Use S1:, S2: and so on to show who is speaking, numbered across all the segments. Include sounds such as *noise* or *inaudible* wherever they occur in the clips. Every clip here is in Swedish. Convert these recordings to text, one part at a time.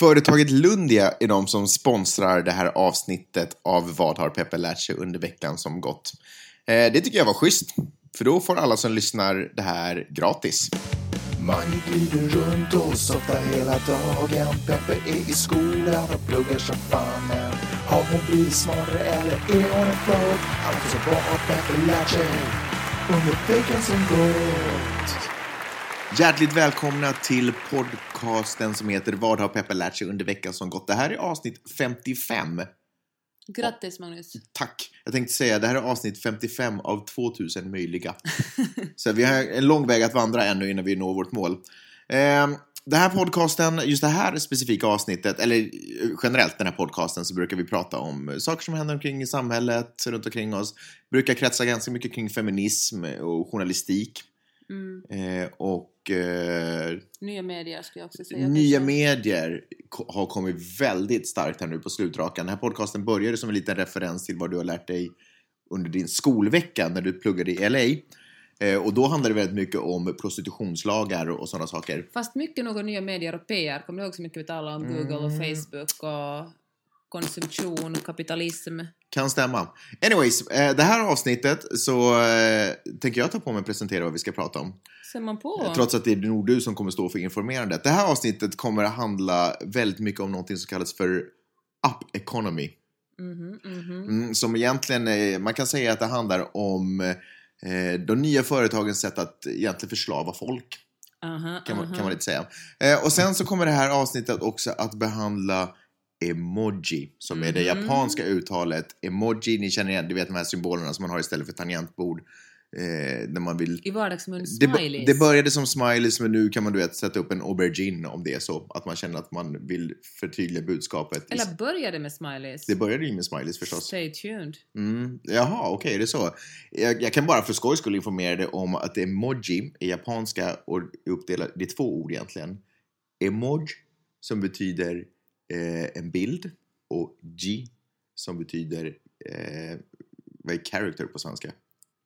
S1: Företaget Lundia är de som sponsrar det här avsnittet av Vad har Peppe lärt sig under veckan som gått? Eh, det tycker jag var schysst, för då får alla som lyssnar det här gratis.
S2: Man glider runt och softar hela dagen Peppe är i skolan och pluggar som fan men Har hon blivit smartare eller är hon en flott? Alltså vad har Peppe lärt sig under veckan som gått?
S1: Hjärtligt välkomna till podcasten som heter Vad har Peppe lärt sig under veckan som gått? Det här är avsnitt 55.
S3: Grattis Magnus.
S1: Tack! Jag tänkte säga, det här är avsnitt 55 av 2000 möjliga. Så vi har en lång väg att vandra ännu innan vi når vårt mål. Eh, det här podcasten, just det här specifika avsnittet, eller generellt den här podcasten så brukar vi prata om saker som händer omkring i samhället, runt omkring oss. Brukar kretsa ganska mycket kring feminism och journalistik.
S3: Mm.
S1: Eh, och eh,
S3: Nya medier skulle jag också säga.
S1: nya
S3: kanske.
S1: medier har kommit väldigt starkt här nu på slutrakan. Den här podcasten började som en liten referens till vad du har lärt dig under din skolvecka när du pluggade i LA. Eh, och då handlade det väldigt mycket om prostitutionslagar och sådana saker.
S3: Fast mycket nog nya medier och PR. Kommer du ihåg så mycket vi talade om Google och
S1: Mm.
S3: Facebook och konsumtion, kapitalism?
S1: Kan stämma. Anyways, eh, det här avsnittet så tänker jag ta på mig att presentera vad vi ska prata om.
S3: Ser man på?
S1: Trots att det är nog du som kommer stå för informerandet. Det här avsnittet kommer att handla väldigt mycket om någonting som kallas för up economy.
S3: Mhm, mhm.
S1: Mm, som egentligen, eh, man kan säga att det handlar om eh, de nya företagens sätt att egentligen förslava folk.
S3: Aha,
S1: Kan man,
S3: aha.
S1: kan man lite säga. Eh, och sen så kommer det här avsnittet också att behandla emoji, som är det
S3: Mhm.
S1: japanska uttalet. Emoji, ni känner igen, du vet de här symbolerna som man har istället för tangentbord. Eh, när man vill...
S3: I vardagsmun,
S1: Det,
S3: smileys.
S1: det började som smileys men nu kan man du vet, sätta upp en aubergine om det är så. Att man känner att man vill förtydliga budskapet.
S3: Eller började med smileys.
S1: Det började ju med smileys förstås.
S3: Stay tuned.
S1: Mm, jaha, okej, är det så? Jag, jag kan bara för skojs skull informera dig om att emoji är japanska och är uppdelat, det är två ord egentligen. Emoj som betyder eh, en bild och G som betyder, eh, vad är character på svenska?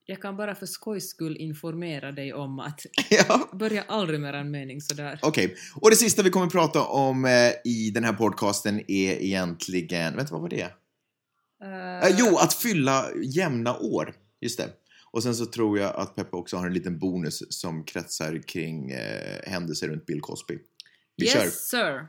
S3: Jag kan bara för skojs skull informera dig om att *laughs*
S1: ja,
S3: börja aldrig med en mening sådär.
S1: okej. Och det sista vi kommer prata om eh, i den här podcasten är egentligen, vänta vad var det?
S3: Uh,
S1: jo, att fylla jämna år. Just det. Och sen så tror jag att Peppa också har en liten bonus som kretsar kring eh, händelser runt Bill Cosby. Vi
S3: yes,
S1: kör.
S3: sir.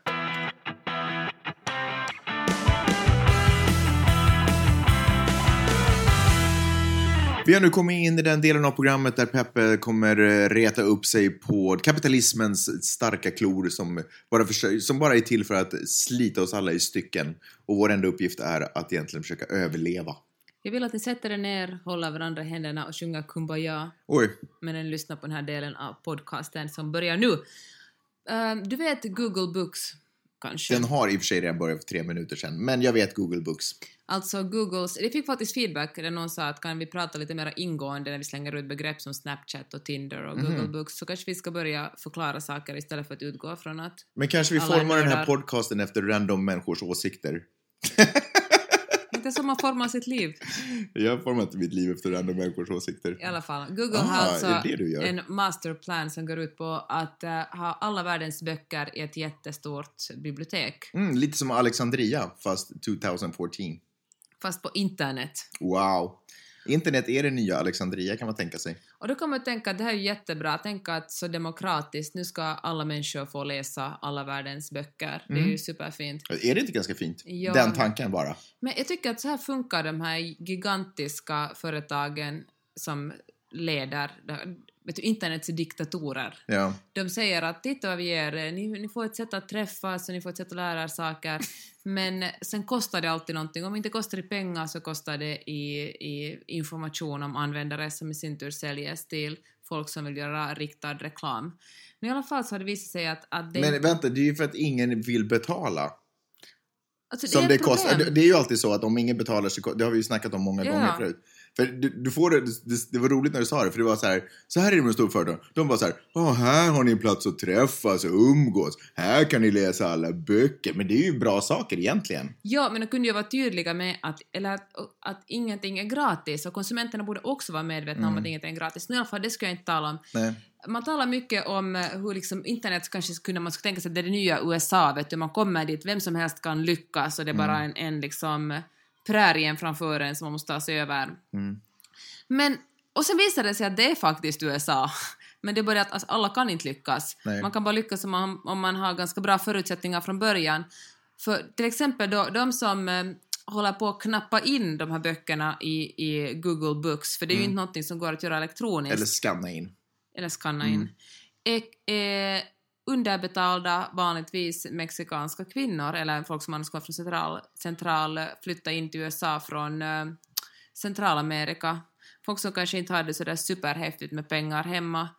S1: Vi har nu kommit in i den delen av programmet där Peppe kommer eh, reta upp sig på kapitalismens starka klor som bara, försö- som bara är till för att slita oss alla i stycken. Och vår enda uppgift är att egentligen försöka överleva.
S3: Jag vill att ni sätter er ner, håller varandra i händerna och sjunger Kumbaya
S1: Oj,
S3: medan ni lyssnar på den här delen av podcasten som börjar nu. Ehm, du vet Google Books, kanske?
S1: den har i och för sig redan börjat för tre minuter sedan, men jag vet Google Books.
S3: Alltså Googles, det fick faktiskt feedback där någon sa att kan vi prata lite mer ingående när vi slänger ut begrepp som Snapchat och Tinder och
S1: Mhm.
S3: Google Books så kanske vi ska börja förklara saker istället för att utgå från att
S1: Men kanske vi
S3: är
S1: formar den här podcasten efter random människors åsikter. *laughs*
S3: inte så man formar sitt liv.
S1: Jag formar inte mitt liv efter random människors åsikter.
S3: I alla fall. Google
S1: Ah,
S3: har alltså
S1: är det det
S3: en masterplan som går ut på att eh, ha alla världens böcker i ett jättestort bibliotek.
S1: Mm, lite som Alexandria, fast 2014.
S3: Fast på internet.
S1: Wow. Internet är det nya Alexandria kan man tänka sig.
S3: Och då kan man tänka att det här är jättebra, tänk att så demokratiskt, nu ska alla människor få läsa alla världens böcker. Det är
S1: Mm.
S3: ju superfint.
S1: Är det inte ganska fint?
S3: Ja,
S1: Den tanken bara.
S3: Men jag tycker att så här funkar de här gigantiska företagen som leder vet du, internets diktatorer.
S1: Ja.
S3: De säger att titta vad vi ger er, ni, ni får ett sätt att träffas och ni får ett sätt att lära er saker, *laughs* men sen kostar det alltid någonting. Om det inte kostar i pengar så kostar det i, i information om användare som i sin tur säljs till folk som vill göra riktad reklam. Men i alla fall så har det visat sig att, att det...
S1: Men vänta, det är ju för att ingen vill betala.
S3: alltså,
S1: Som
S3: är
S1: det kostar. Det, det är ju alltid så att om ingen betalar så det har vi ju snackat om många
S3: Ja.
S1: gånger förut. För du, du får det, det, det var roligt när du sa det, för det var så här, så här är det med företagen. De var så här, "Ja, här har ni en plats att träffas och umgås. Här kan ni läsa alla böcker. Men det är ju bra saker egentligen.
S3: Ja, men de kunde ju vara tydliga med att, eller att, att ingenting är gratis och konsumenterna borde också vara medvetna om
S1: Mm.
S3: att ingenting är gratis. Nu i alla fall, det ska jag inte tala om.
S1: Nej.
S3: man talar mycket om eh, hur liksom internet kanske skulle man ska tänka sig att det är det nya USA, vet du, man kommer dit, vem som helst kan lyckas och det är bara en, en liksom prärien framför en som man måste ta sig över.
S1: Mm.
S3: Men, och sen visar det sig att det är faktiskt USA. *laughs* Men det är bara att alltså, alla kan inte lyckas.
S1: Nej.
S3: Man kan bara lyckas om man, om man har ganska bra förutsättningar från början. För till exempel då, de som eh, håller på att knappa in de här böckerna i, i Google Books, för det är ju inte någonting som går att göra elektroniskt
S1: Eller skanna in.
S3: eller skanna in, är, är underbetalda vanligtvis mexikanska kvinnor eller folk som annars kommer från central, central flytta in till USA från eh, Centralamerika. Folk som kanske inte har det sådär superhäftigt med pengar hemma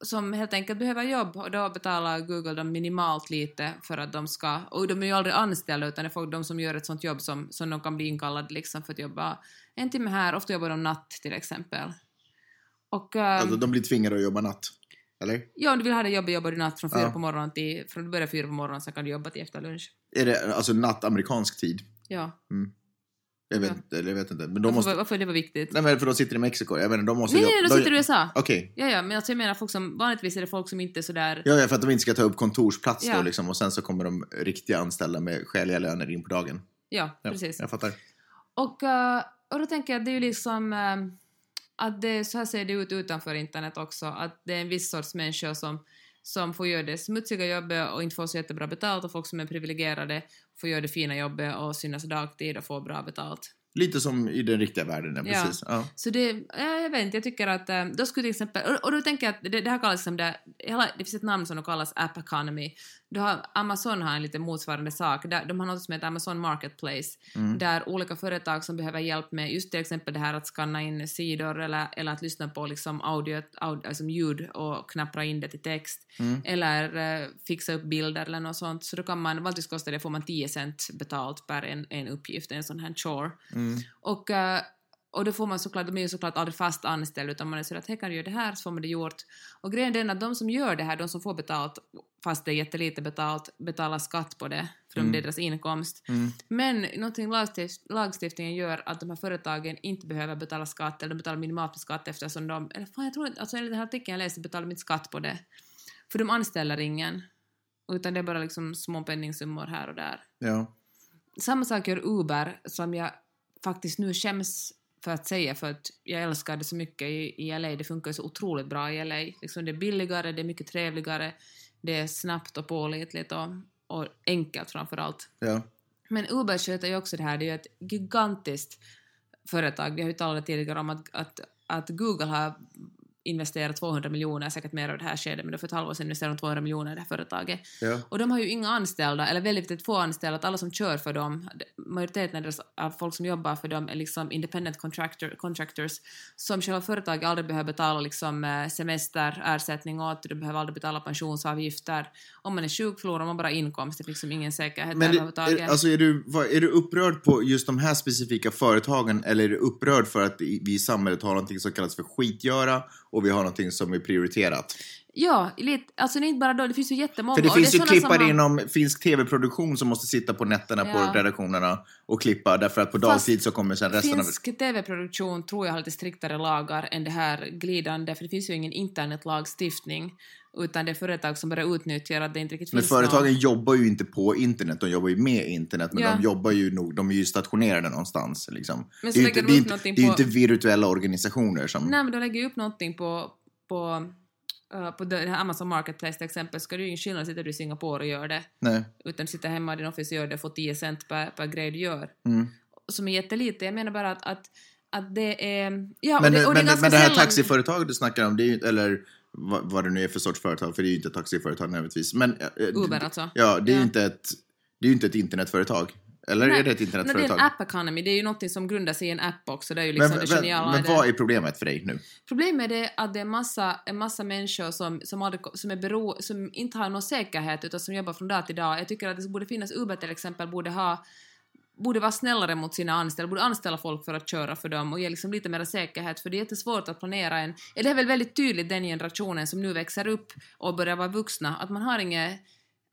S3: som helt enkelt behöver jobb och då betalar Google dem minimalt lite för att de ska, och de är ju aldrig anställda utan det är folk de som gör ett sånt jobb som, som de kan bli inkallade liksom för att jobba en timme här, ofta jobbar de natt till exempel. Och um,
S1: Alltså, de blir tvingade att jobba natt. Eller?
S3: Ja, om du vill ha det jobbet jobbar du natt från fyra
S1: Ja.
S3: på morgonen till... Från du börjar fyra på morgonen, sen kan du jobba till efter lunch.
S1: Är det alltså natt amerikansk tid?
S3: Ja.
S1: Jag vet,
S3: Ja.
S1: inte, eller jag vet inte. Men de
S3: Varför,
S1: måste...
S3: varför det var viktigt?
S1: Nej men för de sitter i Mexiko. Jag inte, de måste...
S3: Nej, nej, de sitter i USA.
S1: Okej.
S3: Ja, ja, men alltså jag menar folk som... Vanligtvis är det folk som inte är sådär...
S1: Ja, ja, för att de inte ska ta upp kontorsplats
S3: Ja.
S1: då liksom. Och sen så kommer de riktiga anställda med skäliga löner in på dagen.
S3: Ja,
S1: Ja,
S3: precis.
S1: Jag fattar.
S3: Och, eh, och då tänker jag att det är ju liksom... att det, så här ser det ut utanför internet också. Att det är en viss sorts människor som, som får göra det smutsiga jobbet och inte får så jättebra betalt och folk som är privilegierade får göra det fina jobbet och synas dagtid och få bra betalt.
S1: Lite som i den riktiga världen, ja, precis. Ja.
S3: Så det, ja, jag vet inte, jag tycker att eh, då skulle till exempel, och, och då tänker jag att det, det här kallas som det, hela, det finns ett namn som kallas app economy. Du har, Amazon har en lite motsvarande sak, de har något som heter Amazon Marketplace, där olika företag som behöver hjälp med just till exempel det här att skanna in sidor eller, eller att lyssna på liksom audio, audio, alltså ljud och knappra in det till text, eller eh, fixa upp bilder eller något sånt, så då kan man, vanligtvis kostar det, får man 10 cent betalt per en, en uppgift, en sån här chore. Och, eh, och då får man såklart, de är ju såklart aldrig fast anställda utan man är så att här kan du göra det här så får man det gjort. Och grejen är den att de som gör det här, de som får betalt fast det är jättelite betalt, betalar skatt på det för
S1: Mm.
S3: det är deras inkomst. Men någonting lagstift, lagstiftningen gör att de här företagen inte behöver betala skatt eller de betalar minimalt med skatt eftersom de, eller fan jag tror inte, alltså enligt den här artikeln jag läste betalar de inte skatt på det. För de anställer ingen. Utan det är bara liksom små penningsummor här och där
S1: ja.
S3: samma sak gör Uber som jag faktiskt nu skäms för att säga för att jag älskar det så mycket i, i LA. Det funkar så otroligt bra i LA. Liksom det är billigare, det är mycket trevligare, det är snabbt och pålitligt och, och enkelt framför allt.
S1: ja.
S3: Men Uber sköter ju också det här, det är ju ett gigantiskt företag. Vi har ju talat tidigare om att, att, att Google har investerat 200 miljoner, säkert mer av det här skedet, men då för ett halvår sedan investerade de 200 miljoner i det här företaget.
S1: ja.
S3: Och de har ju inga anställda, eller väldigt, få anställda, att alla som kör för dem, majoriteten av folk som jobbar för dem är liksom independent contractor, contractors som själva företaget aldrig behöver betala liksom eh, semester, ersättning åt, de behöver aldrig betala pensionsavgifter. Om man är sjuk förlorar man bara inkomst, det är liksom ingen säkerhet
S1: Men
S3: överhuvudtaget.
S1: är, alltså är, du, är du upprörd på just de här specifika företagen eller är du upprörd för att vi i samhället har någonting som kallas för skitgöra och vi har någonting som är prioriterat?
S3: Ja, alltså det är inte bara då, det finns ju jättemånga.
S1: För det finns
S3: är
S1: ju klippare
S3: har-
S1: inom finsk tv-produktion som måste sitta på nätterna
S3: Ja.
S1: på redaktionerna och klippa därför att på
S3: Fast
S1: dagtid så kommer sen resten av...
S3: Finsk tv-produktion tror jag har lite striktare lagar än det här glidande, för det finns ju ingen internetlagstiftning, utan det är företag som bara utnyttjar att det inte riktigt
S1: Men
S3: finns
S1: företagen
S3: någon.
S1: jobbar ju inte på internet, de jobbar ju med internet, men
S3: Ja.
S1: de jobbar ju nog, de är ju stationerade någonstans. Liksom.
S3: Men så
S1: det är ju inte,
S3: de
S1: det är
S3: på-
S1: inte virtuella organisationer som...
S3: Nej, men de lägger ju upp någonting på, på, uh, på det här Amazon Marketplace till exempel, ska du ju ingen skillnad, sitter du i Singapore och gör det,
S1: Nej.
S3: utan sitter hemma i din office och gör det och får 10 cent per, per grej du gör.
S1: Mm.
S3: Som är jättelite. Jag menar bara att, att, att det är... Ja,
S1: Men,
S3: och det, och det
S1: men, men det här
S3: sällan-
S1: taxiföretaget du snackar om, det är ju, eller vad, vad det nu är för sorts företag, för det är ju inte ett taxiföretag nödvändigtvis. Men, eh,
S3: Uber alltså.
S1: Ja, det är ju
S3: Ja.
S1: inte ett, det är inte ett internetföretag. Eller
S3: Nej,
S1: är det ett
S3: Nej, det är
S1: internetföretag?
S3: en app economy, det är ju någonting som grundar sig i en app också, det är ju
S1: men
S3: liksom det
S1: men,
S3: geniala
S1: men
S3: det.
S1: vad är problemet för dig nu?
S3: Problemet är att det är massa, en massa människor som, som, aldrig, som, är bero, som inte har någon säkerhet utan som jobbar från dag till dag. Jag tycker att det borde finnas, Uber till exempel borde ha borde vara snällare mot sina anställda, borde anställa folk för att köra för dem och ge liksom lite mer säkerhet för det är jättesvårt att planera en... Det är väl väldigt tydligt den generationen som nu växer upp och börjar vara vuxna att man har inget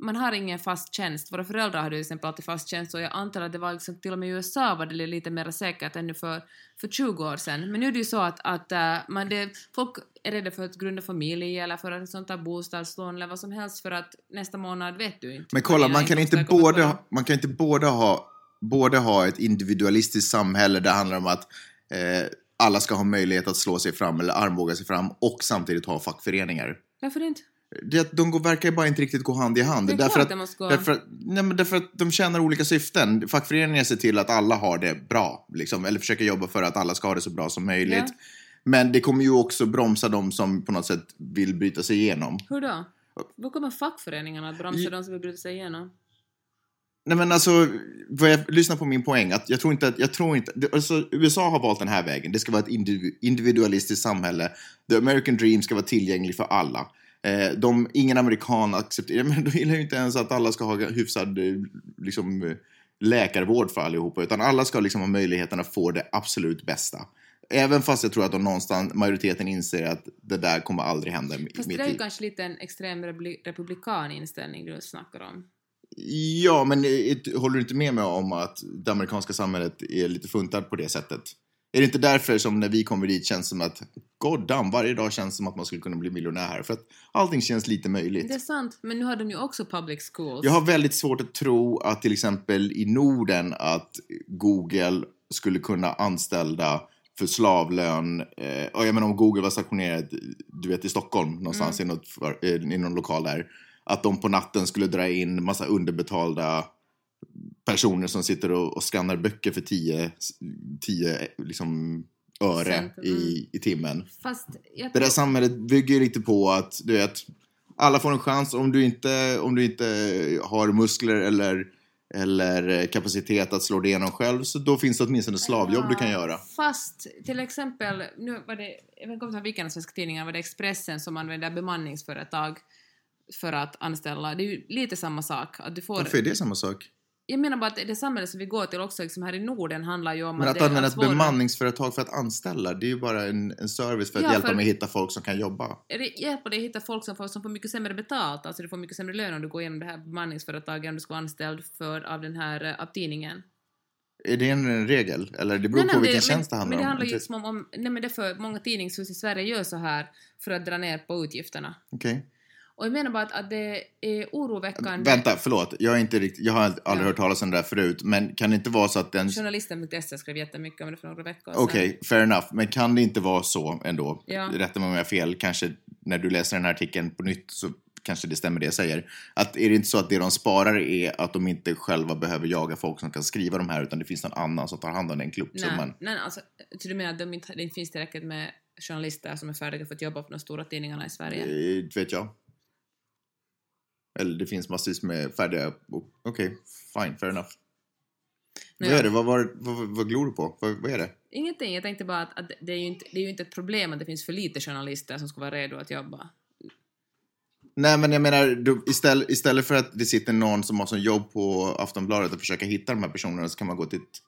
S3: man har ingen fast tjänst. Våra föräldrar hade ju till exempel alltid fast tjänst och jag antar att det var liksom, till och med i USA var det lite mer säkert ännu för, för 20 år sedan. Men nu är det ju så att, att äh, man det, folk är rädda för att grunda familj eller för att sånt ta bostadslån eller vad som helst för att nästa månad vet du inte.
S1: Men kolla, man kan, inte både, man kan inte både ha, både ha ett individualistiskt samhälle där det handlar om att eh, alla ska ha möjlighet att slå sig fram eller armbåga sig fram och samtidigt ha fackföreningar.
S3: Varför inte?
S1: Det, de går, verkar bara inte riktigt gå hand i hand.
S3: Det är
S1: därför,
S3: klart
S1: att,
S3: det måste gå.
S1: därför, att, nej, men därför att de tjänar olika syften. Fackföreningar ser till att alla har det bra, liksom, eller försöker jobba för att alla ska ha det så bra som möjligt.
S3: Ja.
S1: Men det kommer ju också bromsa de som på något sätt vill bryta sig igenom.
S3: Hur då? Hur kommer fackföreningarna att bromsa de som vill bryta sig igenom?
S1: Nej men alltså, jag, lyssna på min poäng. Att jag tror inte att, jag tror inte, alltså, USA har valt den här vägen. Det ska vara ett individu- individualistiskt samhälle. The American dream ska vara tillgänglig för alla. Eh, de, ingen amerikan accepterar, men de gillar ju inte ens att alla ska ha hyfsad eh, liksom, läkarvård för allihopa. Utan alla ska liksom ha möjligheten att få det absolut bästa. Även fast jag tror att de någonstans, majoriteten inser att det där kommer aldrig hända i
S3: Fast det
S1: mitt
S3: är ju
S1: liv.
S3: kanske lite en extrem republi- republikan inställning du snackar om.
S1: Ja, men håller du inte med mig om att det amerikanska samhället är lite funtat på det sättet? Är det inte därför som när vi kommer dit känns som att god damn, varje dag känns som att man skulle kunna bli miljonär här? För att allting känns lite möjligt.
S3: Det är sant, men nu har de ju också public schools.
S1: Jag har väldigt svårt att tro att till exempel i Norden att Google skulle kunna anställa för slavlön. Eh, jag menar om Google var stationerad, du vet i Stockholm någonstans i, något eh, i någon lokal där. Att de på natten skulle dra in massa underbetalda personer som sitter och, och skannar böcker för 10 10 liksom, öre
S3: Cent, mm.
S1: i, i timmen.
S3: Fast jag
S1: Det där samhället bygger lite på att du vet, alla får en chans. Om du inte, om du inte har muskler eller, eller kapacitet att slå det igenom själv så då finns det åtminstone slavjobb du kan göra.
S3: Fast till exempel, nu var det, jag vet inte om det var vilken av svenska tidningar, var det Expressen som använder bemanningsföretag för att anställa. Det är ju lite samma sak. Att du får,
S1: Varför är det samma sak?
S3: jag menar bara att det samhälle som vi går till också liksom här i Norden handlar ju om
S1: Men att
S3: är
S1: använda ett
S3: svårare-
S1: bemanningsföretag för att anställa, det är ju bara en, en service för att
S3: Ja,
S1: hjälpa
S3: för-
S1: mig att hitta folk som kan jobba.
S3: det hjälper dig att hitta folk som får, som får mycket sämre betalt, alltså du får mycket sämre lön om du går igenom det här bemanningsföretaget än du ska vara anställd för av den här eh, av tidningen.
S1: Är det en, regel? Eller det beror på
S3: men
S1: vilken
S3: det,
S1: tjänst det
S3: men,
S1: handlar
S3: men det
S1: om.
S3: handlar ju liksom om, om nej men därför många tidningshus i Sverige gör så här för att dra ner på utgifterna.
S1: Okej.
S3: Och jag menar bara att, att det är oroväckande.
S1: Vänta, förlåt. Jag, är inte riktigt, jag har aldrig
S3: Ja.
S1: hört talas om det där förut. Men kan det inte vara så att den...
S3: Journalisten.se skrev jättemycket om det för några veckor sedan.
S1: Okej, fair enough. Men kan det inte vara så ändå?
S3: Ja.
S1: Rätta mig om jag har fel. Kanske när du läser den här artikeln på nytt så kanske det stämmer det jag säger. Att är det inte så att det de sparar är att de inte själva behöver jaga folk som kan skriva de här utan det finns någon annan som tar hand om den
S3: Nej,
S1: klumpsumman?
S3: nej, alltså, så du menar att de inte, det inte finns tillräckligt med journalister som är färdiga för att jobba på de stora tidningarna i Sverige?
S1: Eh, Det vet jag. Eller det finns massvis med färdiga... Okej, fine, fair enough.
S3: Nej,
S1: Vad är det? Vad, vad, vad, vad glor du på? Vad, vad är det?
S3: Ingenting, jag tänkte bara att, att det, är ju inte, det är ju inte ett problem att det finns för lite journalister som ska vara redo att jobba.
S1: Nej, men jag menar, du, istället, istället för att det sitter någon som har som jobb på Aftonbladet att försöka hitta de här personerna så kan man gå till ett,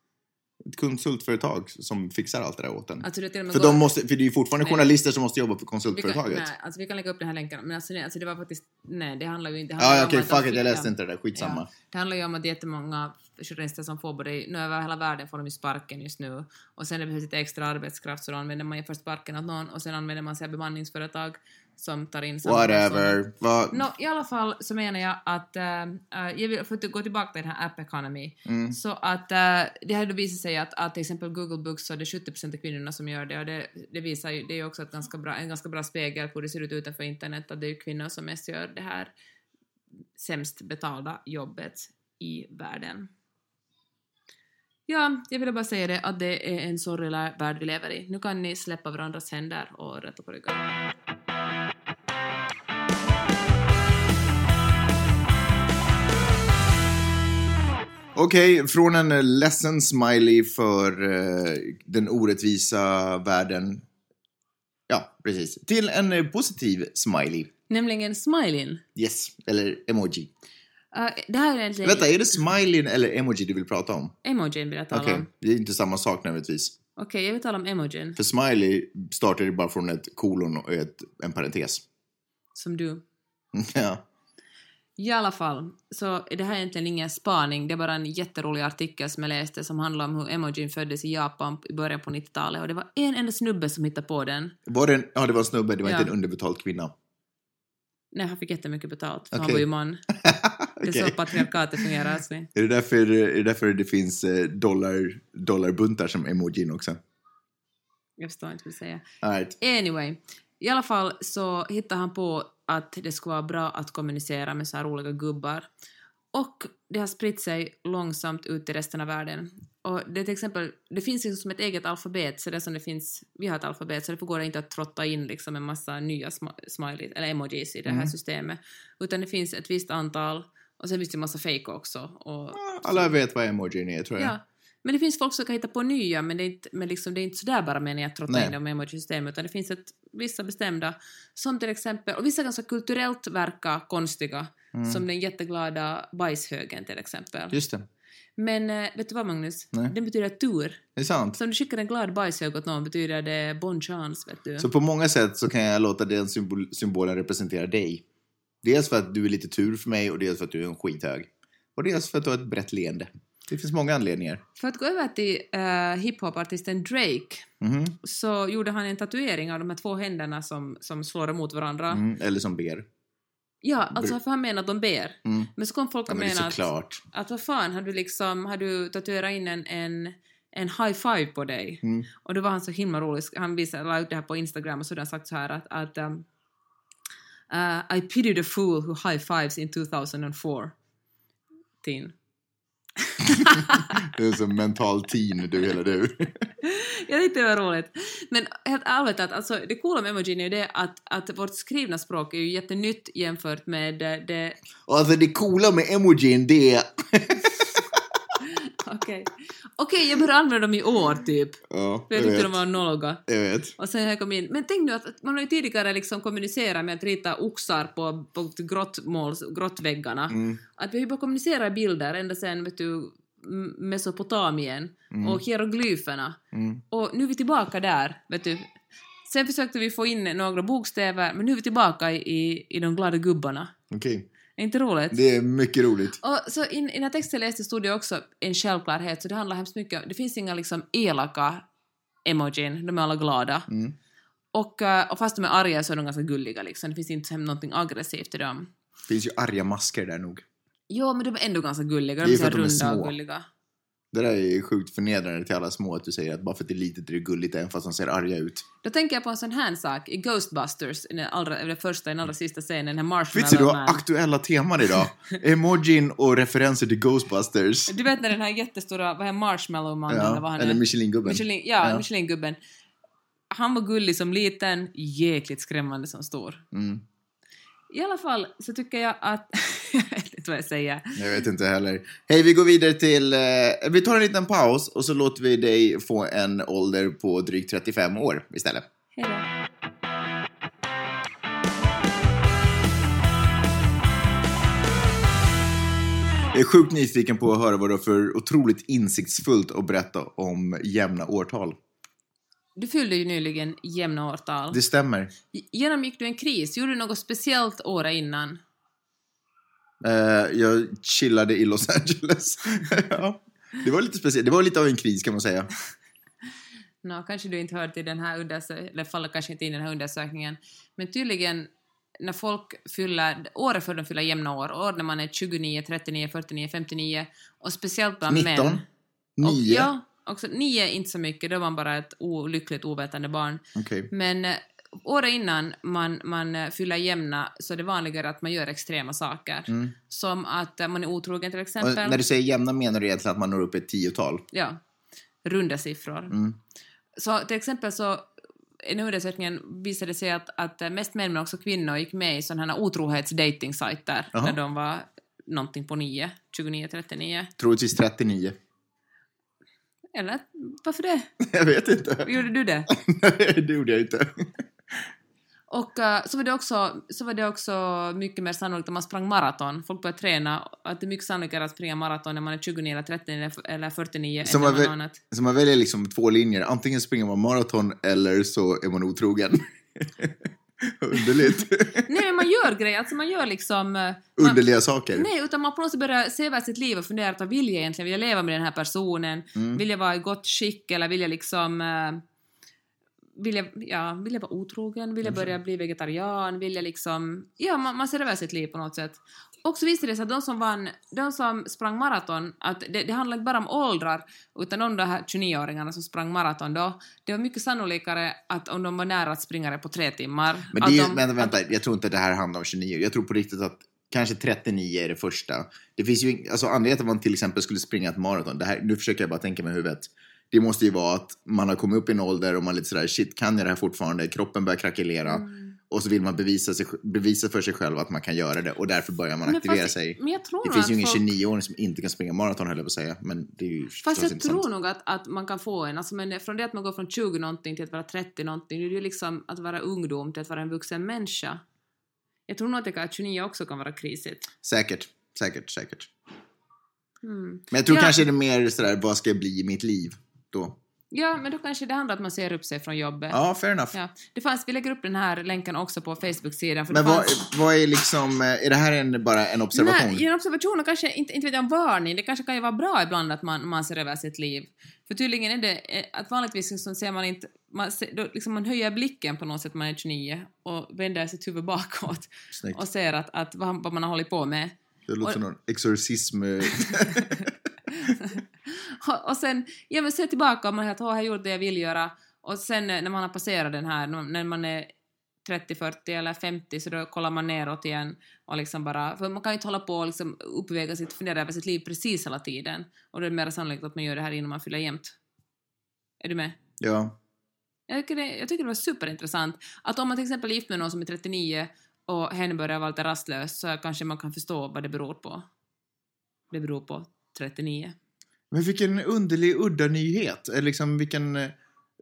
S1: ett konsultföretag som fixar allt det där åt en.
S3: Alltså det
S1: för, de måste, för det är ju fortfarande
S3: Nej.
S1: journalister som måste jobba för
S3: vi kan,
S1: konsultföretaget.
S3: nej, alltså vi kan lägga upp den här länken, men alltså, nej, alltså det var faktiskt, nej det handlar ju inte... handlar att de
S1: fuck it,
S3: fick-
S1: jag läste inte det där, skitsamma.
S3: Ja, det handlar ju om att jättemånga journalister som får både nu över hela världen får de ju sparken just nu och sen det behövs lite extra arbetskraft så då använder man ju först sparken åt någon och sen använder man sig av bemanningsföretag som tar in samma.
S1: Whatever. Vad-
S3: Nå, I alla fall så menar jag att, äh, jag vill, för att gå tillbaka till den här app economy,
S1: Mm.
S3: så att äh, det har då visat sig att, att till exempel Google Books så är det 70% av kvinnorna som gör det och det, det visar ju, det är ju också ett ganska bra, en ganska bra spegel på hur det ser ut utanför internet att det är ju kvinnor som mest gör det här sämst betalda jobbet i världen. Ja, jag ville bara säga det att det är en sorglig värld vi lever i. Nu kan ni släppa varandras händer och rätta på ryggen.
S1: Okej, från en eh, ledsen smiley för eh, den orättvisa världen. Ja, precis. Till en eh, positiv smiley.
S3: Nämligen smileyn.
S1: Yes, eller emoji.
S3: Uh, det här är egentligen
S1: Vänta, är det smileyn eller emoji du vill prata om?
S3: emojin vill jag tala
S1: Okej,
S3: om.
S1: det är inte samma sak nödvändigtvis.
S3: Okej, jag vill tala om emojin.
S1: För smiley startar ju bara från ett kolon och ett, en parentes.
S3: Som du. *laughs*
S1: ja.
S3: I alla fall, så är det här egentligen ingen spaning, det är bara en jätterolig artikel som jag läste som handlar om hur emojin föddes i Japan i början på 90-talet och det var en enda snubbe som hittade på den.
S1: Var det en, ja, det var en snubbe, det var
S3: Ja.
S1: inte en underbetald kvinna.
S3: Nej, han fick jättemycket betalt, för han
S1: Okej.
S3: var ju man. *laughs* Det är så patriarkatet fungerar. Alltså.
S1: Är det därför, är det, därför det finns eh, dollar, dollarbuntar som emojin också?
S3: Jag förstår inte vad du säger.
S1: Right.
S3: Anyway, i alla fall så hittade han på att det skulle vara bra att kommunicera med så här roliga gubbar. Och det har spritt sig långsamt ut i resten av världen. Och det till exempel, det finns liksom som ett eget alfabet, så det som det finns, vi har ett alfabet, så därför går det inte att trotta in liksom en massa nya sm- smiley, eller emojis i det här
S1: Mm.
S3: systemet. Utan det finns ett visst antal, och sen finns det en massa fake också. Och,
S1: Alla vet vad emojin är, tror jag.
S3: Ja. Men det finns folk som kan hitta på nya, men det är inte, men liksom, det är inte sådär bara meningen att trotta in dem i emoji-systemet, utan det finns ett, vissa bestämda, som till exempel, och vissa ganska kulturellt verkar konstiga,
S1: Mm.
S3: som den jätteglada bajshögen till exempel.
S1: Just det.
S3: Men eh, vet du vad Magnus?
S1: Nej.
S3: Den betyder tur.
S1: Det är sant.
S3: Så om du skickar en glad bajshög åt någon betyder det bon chance, vet du.
S1: Så på många sätt så kan jag låta den symbol, symbolen representera dig. Dels för att du är lite tur för mig och dels för att du är en skithög. Och dels för att du har ett brett leende. Det finns många anledningar.
S3: För att gå över till uh, hiphopartisten Drake,
S1: Mhm.
S3: så gjorde han en tatuering av de här två händerna som, som slår emot varandra.
S1: Mm. Eller som ber.
S3: Ja, alltså för han menar att de ber.
S1: Mm.
S3: Men så kom folk
S1: Ja,
S3: och
S1: är
S3: menade att, att vad fan, har du liksom, har du tatuerat in en, en, en high five på dig?
S1: Mm.
S3: Och då var han så himla rolig, han visade, la ut det här på Instagram och så hade han sagt så här att, att um, uh, I pity the fool who high fives in 2004. Teen. *laughs*
S1: Du är som mental teen, du hela du.
S3: Jag tyckte det var roligt. Men helt ärligt att alltså, det coola med emojin är ju det att, att vårt skrivna språk är ju jättenytt jämfört med det, det
S1: Och alltså det coola med emojin, det är... *laughs* *laughs*
S3: Okej. Okej, jag började använda dem i år typ.
S1: Ja,
S3: För
S1: jag
S3: jag tyckte
S1: vet.
S3: de var nolliga.
S1: Jag vet.
S3: Och sen jag kommit in. Men tänk nu att man har ju tidigare liksom kommunicerat med att rita oxar på, på grottmåls, grottväggarna.
S1: Mm.
S3: Att vi har ju bara kommunicerat i bilder ända sen vet du, M- Mesopotamien
S1: Mm.
S3: och hieroglyferna.
S1: Mm.
S3: Och nu är vi tillbaka där, vet du. Sen försökte vi få in några bokstäver, men nu är vi tillbaka i, i, i de glada gubbarna.
S1: Okej.
S3: Är inte roligt?
S1: Det är mycket roligt.
S3: Och så i den här texten jag läste stod det också en självklarhet, så det handlar hemskt mycket det finns inga liksom elaka emojin, de är alla glada.
S1: Mm.
S3: Och, eh, och fast de är arga så är de ganska gulliga liksom, det finns inte någonting aggressivt i dem.
S1: Det finns ju arga masker där nog.
S3: Jo, men de är ändå ganska gulliga, de
S1: är de är
S3: runda och
S1: små.
S3: gulliga.
S1: Det där är sjukt förnedrande till alla små att du säger att bara för att det är litet är det gulligt även fast de ser arga ut.
S3: Då tänker jag på en sån här sak i Ghostbusters, i den, allra, den första, den allra sista scenen, den här
S1: Fitzy, du
S3: Marshmallow
S1: har
S3: Man.
S1: aktuella teman idag. *laughs* Emojin och referenser till Ghostbusters.
S3: Du vet när den här jättestora, vad är Marshmallow Man eller vad
S1: Ja,
S3: han
S1: eller? Michelin-gubben.
S3: Michelin, ja,
S1: Ja.
S3: Michelin-gubben. Han var gullig som liten, jäkligt skrämmande som stor.
S1: Mm.
S3: I alla fall så tycker jag att... *laughs* inte vad jag säger.
S1: Jag vet inte heller. Hej, vi går vidare till... Eh, vi tar en liten paus och så låter vi dig få en ålder på drygt 35 år istället.
S3: Hej då.
S1: Jag är sjukt nyfiken på att höra vad du har för otroligt insiktsfullt att berätta om jämna årtal.
S3: Du fyllde ju nyligen jämna årtal.
S1: Det stämmer.
S3: Genomgick du en kris? Gjorde du något speciellt året innan?
S1: Eh, jag chillade i Los Angeles. *laughs* ja. Det var lite speciellt. Det var lite av en kris kan man säga. *laughs*
S3: Nå, kanske du inte hör till den här undersökningen, eller faller kanske inte in i den här undersökningen. Men tydligen, när folk fyller, året för de fyller jämna år, år när man är 29, 39, 49, 59, och speciellt bland
S1: 19?
S3: män.
S1: 9?
S3: Och, ja, också 9 är inte så mycket, då är man bara ett olyckligt ovetande barn.
S1: Okej.
S3: Men eh, året innan man, man eh, fyller jämna så är det vanligare att man gör extrema saker.
S1: Mm.
S3: Som att eh, man är otrogen till
S1: Och
S3: exempel.
S1: när du säger jämna menar du egentligen att man når upp ett tiotal?
S3: Ja, runda siffror.
S1: Mm.
S3: Så till exempel så i den undersökningen visade det sig att, att eh, mest män men också kvinnor gick med i sådana här otrohetsdatingsajter
S1: Jaha.
S3: när de var någonting på 9, 29, 39.
S1: Troligtvis 39.
S3: Eller varför det? *laughs*
S1: Jag vet inte.
S3: Gjorde du det? *laughs*
S1: Nej, det gjorde jag inte.
S3: Och eh, så, var det också, så var det också mycket mer sannolikt att man sprang maraton. Folk började träna, att det är mycket sannolikare att springa maraton när man är 29 eller 30 eller- eller 49
S1: Så
S3: än
S1: man väl-
S3: annat.
S1: Så man väljer liksom två linjer. Antingen springer man maraton eller så är man otrogen. *laughs* Underligt.
S3: Nej, men man gör grejer, alltså man gör liksom... eh, Man,
S1: Underliga saker.
S3: nej, utan man på något sätt börjar se över sitt liv och fundera vad vill jag egentligen? Vill jag leva med den här personen?
S1: Mm.
S3: Vill jag vara i gott skick eller vill jag liksom... eh, vill jag, ja, vill jag vara otrogen? Vill jag börja bli vegetarian? Vill jag liksom... Ja, man, man ser över sitt liv på något sätt. Och så visade det sig att de som vann, de som sprang maraton, att det, det handlar inte bara om åldrar, utan de där här 29-åringarna som sprang maraton då, det var mycket sannolikare att om de var nära att springa det på tre timmar.
S1: Men det är,
S3: de,
S1: vänta, vänta, jag tror inte det här handlar om 29. Jag tror på riktigt att kanske 39 är det första. Det finns ju, alltså anledningen till att man till exempel skulle springa ett maraton, det här, nu försöker jag bara tänka med huvudet. Det måste ju vara att man har kommit upp i en ålder och man är lite sådär, shit, kan jag det här fortfarande? Kroppen börjar krackelera.
S3: Mm.
S1: Och så vill man bevisa, sig, bevisa för sig själv att man kan göra det och därför börjar man
S3: Men
S1: aktivera
S3: fast-
S1: sig. Det finns ju ingen
S3: folk-
S1: 29-åring som inte kan springa maraton höll jag på att säga. Men det är ju
S3: Fast jag
S1: intressant.
S3: tror nog att, att man kan få en, alltså men från det att man går från 20 någonting till att vara 30 någonting, det är ju liksom att vara ungdom till att vara en vuxen människa. Jag tror nog att, det att 29 också kan vara krisigt.
S1: Säkert, säkert, säkert.
S3: Mm.
S1: Men jag tror
S3: Ja.
S1: kanske det är mer sådär, vad ska jag bli i mitt liv då?
S3: Ja, men då kanske det handlar om att man ser upp sig från jobbet.
S1: Ja, fair enough.
S3: Ja. Det fanns, vi lägger upp den här länken också på Facebook-sidan.
S1: Men vad,
S3: fanns,
S1: vad är liksom, eh, är det här en, bara en observation?
S3: Nej, en observation och kanske inte, inte vet jag, en varning. Det kanske kan ju vara bra ibland att man, man ser över sitt liv. För tydligen är det eh, att vanligtvis så ser man inte, man, ser, då, liksom man höjer blicken på något sätt, man är 29 och vänder sitt huvud bakåt
S1: Snyggt.
S3: och ser att, att vad, vad man har hållit på med.
S1: Det låter
S3: och-
S1: som någon exorcism. *laughs*
S3: Och, sen, ja men se tillbaka och man har "Åh, jag det jag vill göra. Och sen eh, när man har passerat den här, när- när man är 30, 40 eller 50 så då kollar man neråt igen och liksom bara, för man kan ju inte hålla på och liksom uppväga sitt, fundera över sitt liv precis hela tiden. Och då är det mer sannolikt att man gör det här innan man fyller jämnt. Är du med?
S1: ja.
S3: Jag tycker, det, jag tycker det var superintressant att om man till exempel är gift med någon som är 39 och hen börjar vara lite rastlös så kanske man kan förstå vad det beror på. Det beror på 39.
S1: Men vilken underlig, udda nyhet. Eh, liksom vilken, eh,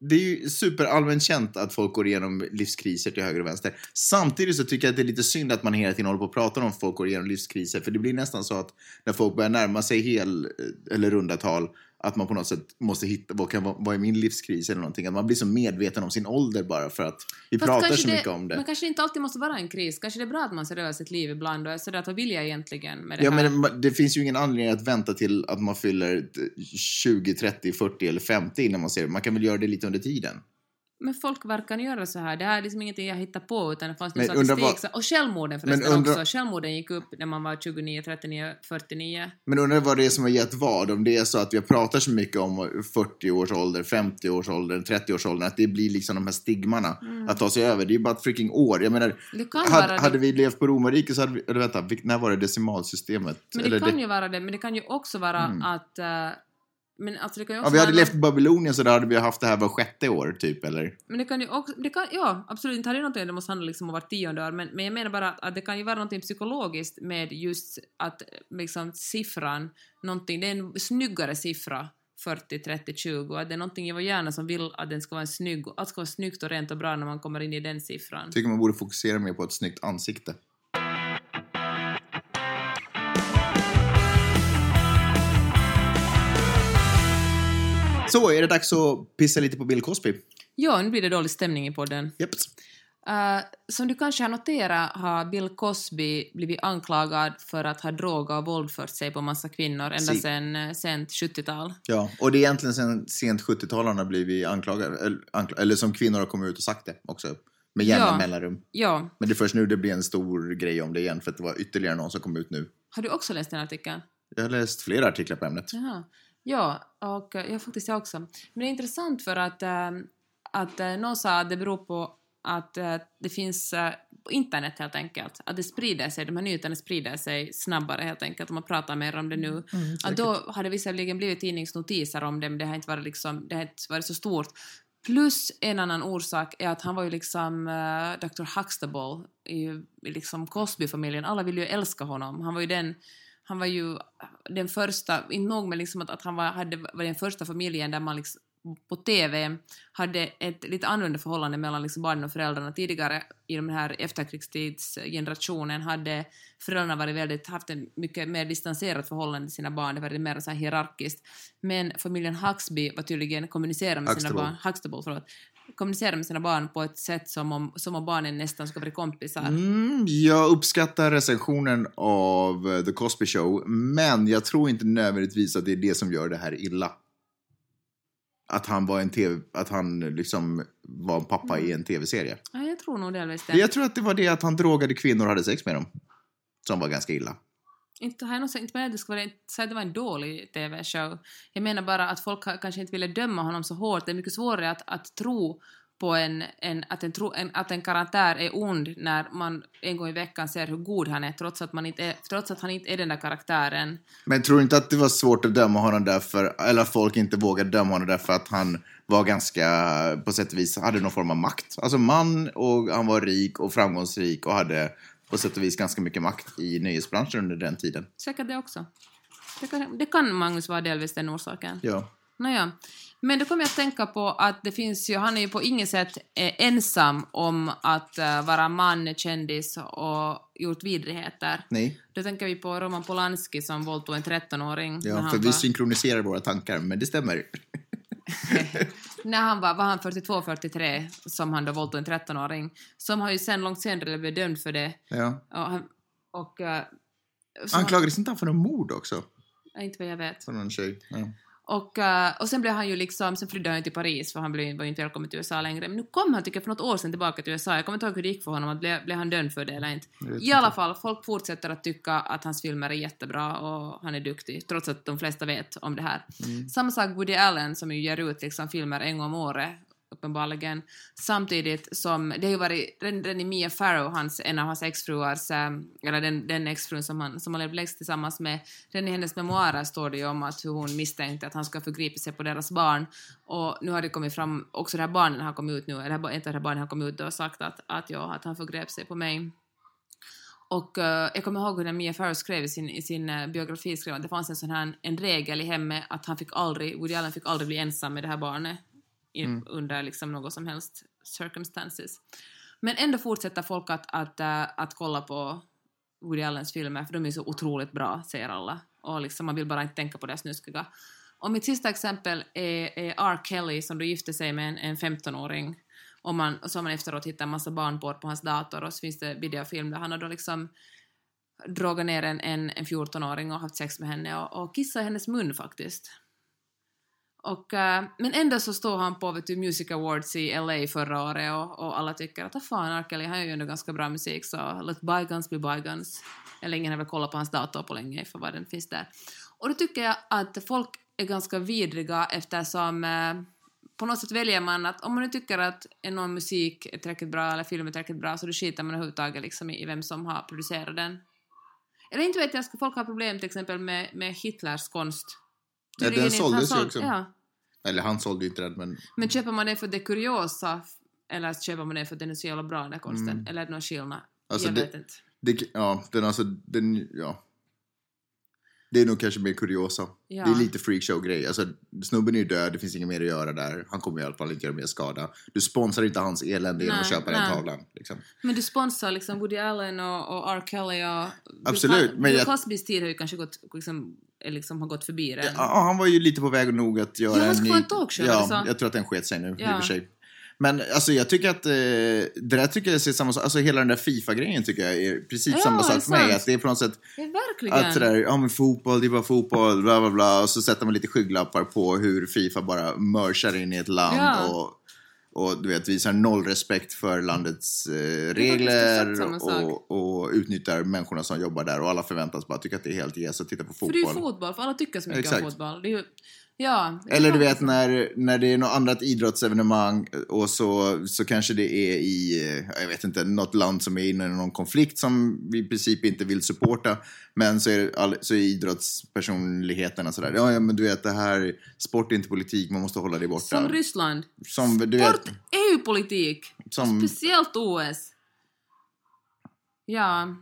S1: det är ju superallmänt känt att folk går igenom livskriser till höger och vänster. Samtidigt så tycker jag att det är lite synd att man hela tiden håller på och pratar om att folk går igenom livskriser. För det blir nästan så att när folk börjar närma sig hel eh, eller runda tal att man på något sätt måste hitta vad, kan, vad är min livskris eller någonting. Att man blir så medveten om sin ålder bara för att vi
S3: Fast
S1: pratar så
S3: det,
S1: mycket om det.
S3: Men kanske det inte alltid måste vara en kris. Kanske det är bra att man ser över sitt liv ibland och är sådär att vad vill jag egentligen med det
S1: Ja,
S3: här?
S1: men det finns ju ingen anledning att vänta till att man fyller 20, 30, 40 eller 50 innan man ser det. Man kan väl göra det lite under tiden.
S3: Men folk verkar göra så här. Det här är liksom ingenting jag hittar på utan det fanns
S1: Men
S3: statistik.
S1: vad-
S3: Och självmorden förresten
S1: Men undrar-
S3: också. Självmorden gick upp när man var 29, 39, 49.
S1: Men undrar vad det är som har gett vad? Om det är så att vi pratar så mycket om 40 års ålder, 50 års ålder, 30 års ålder, att det blir liksom de här stigmarna att ta sig över. Det är ju bara ett freaking år. Jag menar, hade, hade vi levt på romarriket så hade vi, eller vänta, när var det decimalsystemet?
S3: Men
S1: eller
S3: det kan
S1: det-
S3: ju vara det, men det kan ju också vara att... eh, men alltså det kan ju
S1: Ja,
S3: också
S1: vi hade levt i Babylonien så då hade vi haft det här var sjätte år, typ, eller?
S3: Men det kan ju också, det kan, ja absolut, inte hade det någonting, det måste handla liksom om vart tionde år, men, men jag menar bara att, att det kan ju vara någonting psykologiskt med just att liksom siffran, någonting, det är en snyggare siffra 40, 30, 20, att det är någonting i vår hjärna som vill att den ska vara en snygg, att det ska vara snyggt och rent och bra när man kommer in i den siffran.
S1: Tycker man borde fokusera mer på ett snyggt ansikte. Så, är det dags att pissa lite på Bill Cosby?
S3: Ja, nu blir det dålig stämning i podden.
S1: Japp.
S3: Uh, som du kanske har noterat har Bill Cosby blivit anklagad för att ha drogat och våldfört sig på massa kvinnor ända
S1: Si.
S3: sedan uh, sent 70-tal.
S1: Ja, och det är egentligen sen sent 70-tal han har blivit anklagad, eller, ankla- eller som kvinnor har kommit ut och sagt det också, med jämna
S3: Ja.
S1: mellanrum.
S3: Ja,
S1: Men det är först nu det blir en stor grej om det igen, för att det var ytterligare någon som kom ut nu.
S3: har du också läst den artikeln?
S1: Jag har läst flera artiklar på ämnet.
S3: Jaha. Ja, och ja, faktiskt jag också. Men det är intressant för att, eh, att eh, någon sa att det beror på att eh, det finns eh, på internet helt enkelt, att det sprider sig, de här nyheterna sprider sig snabbare helt enkelt, om man pratar mer om det nu. att då har det visserligen blivit tidningsnotiser om det, men det har inte varit, liksom, det har inte varit så stort. Plus en annan orsak är att han var ju liksom uh, Dr. Huxtable i, i liksom Cosby-familjen. Alla ville ju älska honom. Han var ju den, han var ju den första, inte nog med liksom att, att han var, hade, var den första familjen där man liksom på TV hade ett lite annorlunda förhållande mellan liksom barnen och föräldrarna. Tidigare i den här efterkrigstidsgenerationen hade föräldrarna varit väldigt, haft en mycket mer distanserat förhållande till sina barn, det var mer så här hierarkiskt. Men familjen Huxby var tydligen kommunicerade med sina
S1: Huxtable.
S3: barn, Huxtable, förlåt, kommunicera med sina barn på ett sätt som om, som om barnen nästan ska vara kompisar.
S1: Mm, jag uppskattar recensionen av eh, The Cosby Show, men jag tror inte nödvändigtvis att det är det som gör det här illa. Att han var en TV, att han liksom var en pappa i en tv-serie.
S3: Ja, jag tror nog delvis det.
S1: Jag tror att det var det att han drogade kvinnor och hade sex med dem. Som var ganska illa.
S3: Inte har jag någonsin, sagt- inte menar att det skulle vara, säga det var en dålig TV-show. Jag menar bara att folk kanske inte ville döma honom så hårt. Det är mycket svårare att, att tro på en, en, att, en, tro, en, att en karaktär är ond när man en gång i veckan ser hur god han är trots att, man inte är, trots att han inte är den där karaktären.
S1: Men tror du inte att det var svårt att döma honom därför, eller att folk inte vågade döma honom därför att han var ganska, på sätt och vis, hade någon form av makt? Alltså man och han var rik och framgångsrik och hade på sätt och vis ganska mycket makt i nöjesbranschen under den tiden.
S3: Säkert det också. Det kan, det kan Magnus vara delvis den orsaken.
S1: Ja.
S3: Nåja. Men då kommer jag att tänka på att det finns ju, han är ju på inget sätt eh, ensam om att eh, vara man, kändis och gjort vidrigheter.
S1: Nej,
S3: Då tänker vi på Roman Polanski som våldtog en 13-åring. när
S1: ja, för vi
S3: var-
S1: synkroniserar våra tankar, men det stämmer. *laughs* *laughs*
S3: när han var, var han 42-43 som han då våldtog en 13-åring. Som har ju sen långt senare blivit dömd för det.
S1: Ja.
S3: Och, han, och han-
S1: Anklagades inte han för något mord också?
S3: Inte vad jag vet.
S1: För någon tjej? Ja.
S3: Och, eh, och sen blev han ju liksom, sen flydde han ju till Paris för han blev, var ju inte välkommen till USA längre. Men nu kom han tycker jag för något år sedan tillbaka till USA. Jag kommer inte ihåg hur det gick för honom, att blev, blev han dömd för det eller inte. I alla fall, folk fortsätter att tycka att hans filmer är jättebra och han är duktig, trots att de flesta vet om det här.
S1: Mm.
S3: Samma sak Woody Allen som ju ger ut liksom filmer en gång om året, uppenbarligen. Samtidigt som, det har ju varit, den, i Mia Farrow, hans, en av hans exfruars, ähm, eller den, den exfrun som han, som han levde längst tillsammans med, den i hennes memoarer står det ju om att hur hon misstänkte att han ska förgripa sig på deras barn. Och nu har det kommit fram, också det här barnen har kommit ut nu, eller inte det här barnen har kommit ut och sagt att, att, ja, att han förgrep sig på mig. Och uh, jag kommer ihåg hur när Mia Farrow skrev i sin, i sin uh, biografi skrev att det fanns en sån här en regel i hemmet att han fick aldrig, Woody Allen fick aldrig bli ensam med det här barnet i, under liksom något som helst circumstances. Men ändå fortsätter folk att, att, eh, att kolla på Woody Allens filmer för de är så otroligt bra, säger alla. Och liksom, man vill bara inte tänka på det snuskiga. Och mitt sista exempel är, är R. Kelly som då gifte sig med en, en 15-åring. Och, man, och så har man efteråt hittat en massa barnporr på hans dator och så finns det videofilm där han har då liksom drogat ner en, en, en 14-åring och haft sex med henne och, och kissat i hennes mun faktiskt. Och, uh, men ändå så står han på vet du, Music Awards i LA förra året och, och alla tycker att "Ah, fan, R. Kelly, han gör ju ändå ganska bra musik så let bygons be bygons. Eller ingen har väl kollat på hans dator på länge för vad den finns där. Och då tycker jag att folk är ganska vidriga eftersom uh, på något sätt väljer man att om man nu tycker att någon musik är tillräckligt bra eller film är tillräckligt bra så då skiter man överhuvudtaget liksom i, i vem som har producerat den. Eller inte vet jag, ska folk ha problem till exempel med, med Hitlers konst?
S1: Ja, den.
S3: Han
S1: såldes ju
S3: såld-
S1: också.
S3: Ja.
S1: Eller han sålde ju inte den, men
S3: Men köper man det för det kuriosa eller köper man det för att den är så jävla bra den här konsten?
S1: Mm.
S3: Eller är det någon skillnad?
S1: Alltså,
S3: jag
S1: det-
S3: vet inte.
S1: det, ja, den alltså, den, ja. Det är nog kanske mer kuriosa.
S3: Ja.
S1: Det är lite freakshow-grej. Alltså, snubben är ju död, det finns inget mer att göra där. Han kommer i alla fall inte göra mer skada. Du sponsrar inte hans elände genom att
S3: Nej,
S1: köpa den
S3: nej.
S1: tavlan. Liksom.
S3: Men du sponsrar liksom Woody Allen och, och R. Kelly och...
S1: Absolut,
S3: Bill,
S1: men
S3: Bill Cosbys tid har ju kanske gått, liksom, liksom har gått förbi den.
S1: Ja, han var ju lite på väg nog att göra
S3: Ja, han
S1: en
S3: ska
S1: ny...
S3: få en talkshow,
S1: Ja,
S3: alltså.
S1: jag tror att den sket sig nu i
S3: Ja.
S1: och för sig. Men alltså jag tycker att eh, det där tycker jag är samma sak. Alltså hela den där Fifa-grejen tycker jag är precis
S3: Ja,
S1: samma sak för mig. Att det är på något sätt
S3: Ja, verkligen.
S1: att sådär, ja men fotboll, det är bara fotboll, bla bla bla. Och så sätter man lite skygglappar på hur Fifa bara mörsar in i ett land
S3: Ja.
S1: och, och du vet, visar noll respekt för landets eh, regler och, och utnyttjar människorna som jobbar där. Och alla förväntas bara tycka att det är helt jes att titta på
S3: för
S1: fotboll.
S3: det är ju fotboll, för alla tycker så mycket
S1: Exakt.
S3: om fotboll. Det är ju, ja,
S1: Eller du vet när, när det är något annat idrottsevenemang och så, så kanske det är i, eh, jag vet inte, något land som är inne i någon konflikt som vi i princip inte vill supporta. Men så är, all, så är idrottspersonligheterna sådär, ja, ja men du vet det här, sport är inte politik, man måste hålla det borta.
S3: Som Ryssland.
S1: Som, du
S3: Sport
S1: vet,
S3: är ju politik.
S1: som,
S3: Speciellt OS. Ja.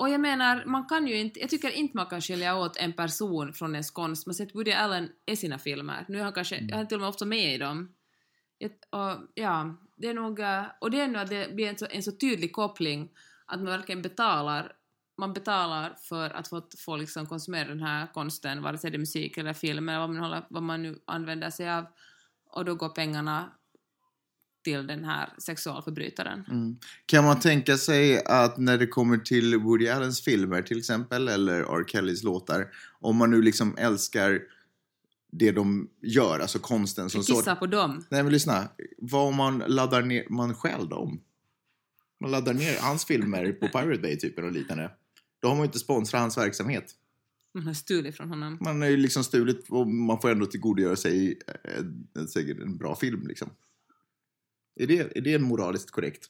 S3: Och jag menar, man kan ju inte, jag tycker inte man kan skilja åt en person från ens konst. Man har sett Woody Allen i sina filmer. Nu är han kanske,
S1: Mm.
S3: han är till och med ofta med i dem. Och, ja, det är nog, eh, och det är nog att det blir en så, en så tydlig koppling att man verkligen betalar man betalar för att få, få liksom konsumera den här konsten, vare sig det är musik eller film eller vad man, håller, vad man nu använder sig av. Och då går pengarna till den här sexualförbrytaren.
S1: Mm. Kan man tänka sig att när det kommer till Woody Allens filmer till exempel, eller R. Kellys låtar, om man nu liksom älskar det de gör, alltså konsten som
S3: Kissa
S1: sådan.
S3: på dem.
S1: Nej men lyssna, vad om man laddar ner, man stjäl dem? Man laddar ner hans filmer på Pirate Bay typ och liknande. Då har man ju inte sponsrat hans verksamhet.
S3: Man har stulit från honom.
S1: Man har ju liksom stulit och man får ändå tillgodogöra sig eh, säkert en bra film liksom. Är det, är det moraliskt korrekt?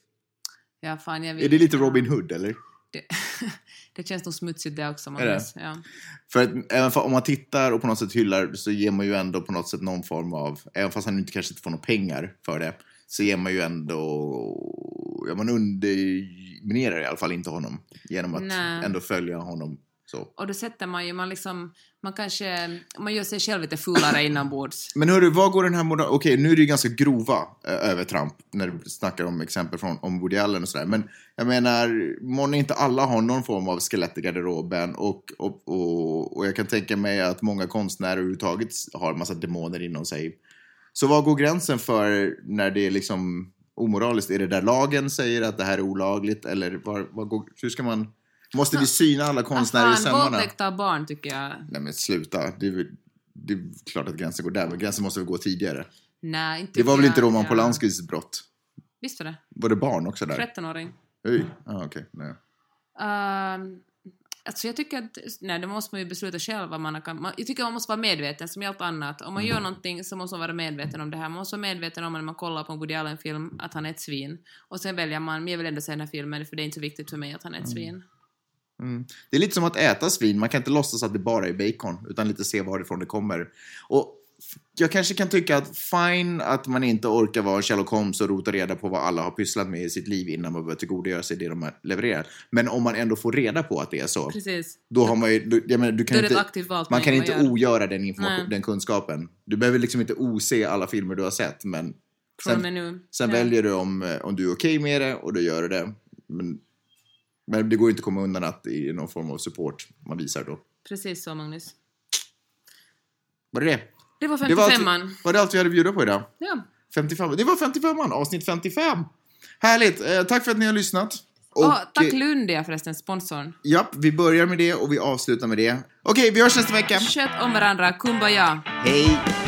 S3: Ja, fan, jag vill
S1: Är det lite Robin Hood eller?
S3: Det, *laughs* det känns nog smutsigt det också,
S1: Är det?
S3: Ja.
S1: För att även om man tittar och på något sätt hyllar så ger man ju ändå på något sätt någon form av, även fast han inte kanske inte får några pengar för det, så ger man ju ändå, ja man underminerar i alla fall inte honom genom att
S3: Nej.
S1: ändå följa honom så.
S3: Och då sätter man ju, man liksom, man kanske, man gör sig själv lite fulare inombords. *laughs*
S1: Men hörru, vad går den här moral... Okej, nu är det ju ganska grova eh, övertramp när du snackar om exempel från om Woody Allen och sådär. Men jag menar, månne inte alla har någon form av skelett i garderoben och, och, och, och jag kan tänka mig att många konstnärer överhuvudtaget har en massa demoner inom sig. Så vad går gränsen för när det är liksom omoraliskt? Är det där lagen säger att det här är olagligt eller var, var går, hur ska man... Måste vi syna alla konstnärer i
S3: Fan,
S1: sömmarna?
S3: våldtäkt av barn tycker jag.
S1: Nej men sluta. Det är, det är klart att gränsen går där, men gränsen måste väl gå tidigare.
S3: Nej, inte
S1: Det var väl inte. Roman. Polanskis brott?
S3: Visst var det?
S1: Var det barn också där?
S3: 13-åring.
S1: Oj, ah, okej. nej.
S3: Ehm, alltså jag tycker att, nej det måste man ju besluta själv vad man kan, man, jag tycker man måste vara medveten som i allt annat. Om man
S1: Mm.
S3: gör någonting så måste man vara medveten om det här. Man måste vara medveten om när man kollar på en Woody Allen-film att han är ett svin. Och sen väljer man, men jag vill ändå se den här filmen för det är inte så viktigt för mig att han är ett svin.
S1: Mm. Det är lite som att äta svin, man kan inte låtsas att det bara är bacon, utan lite se varifrån det kommer. Och jag kanske kan tycka att fine att man inte orkar vara Sherlock Holmes och rota reda på vad alla har pysslat med i sitt liv innan man börjar tillgodogöra sig det de har levererat. Men om man ändå får reda på att det är så,
S3: Precis.
S1: då har man ju, då, jag menar, du kan inte, man kan inte
S3: gör.
S1: ogöra den, information, den kunskapen. Du behöver liksom inte ose alla filmer du har sett, men sen, sen väljer du om, eh, om du är okej med det och då gör du det. Men, men det går inte att komma undan att det är någon form av support man visar då.
S3: Precis så Magnus.
S1: Var det det?
S3: Det var
S1: Det var
S3: 55an.
S1: allt, var det allt vi hade att bjuda på idag?
S3: Ja.
S1: 55. Det var 55an, avsnitt 55! Härligt! Eh, tack för att ni har lyssnat. Och,
S3: Och, tack
S1: eh,
S3: Lundia förresten, sponsorn.
S1: Japp, vi börjar med det och vi avslutar med det. Okej, vi hörs nästa vecka.
S3: Sköt om varandra, kumbaya!
S1: Hej!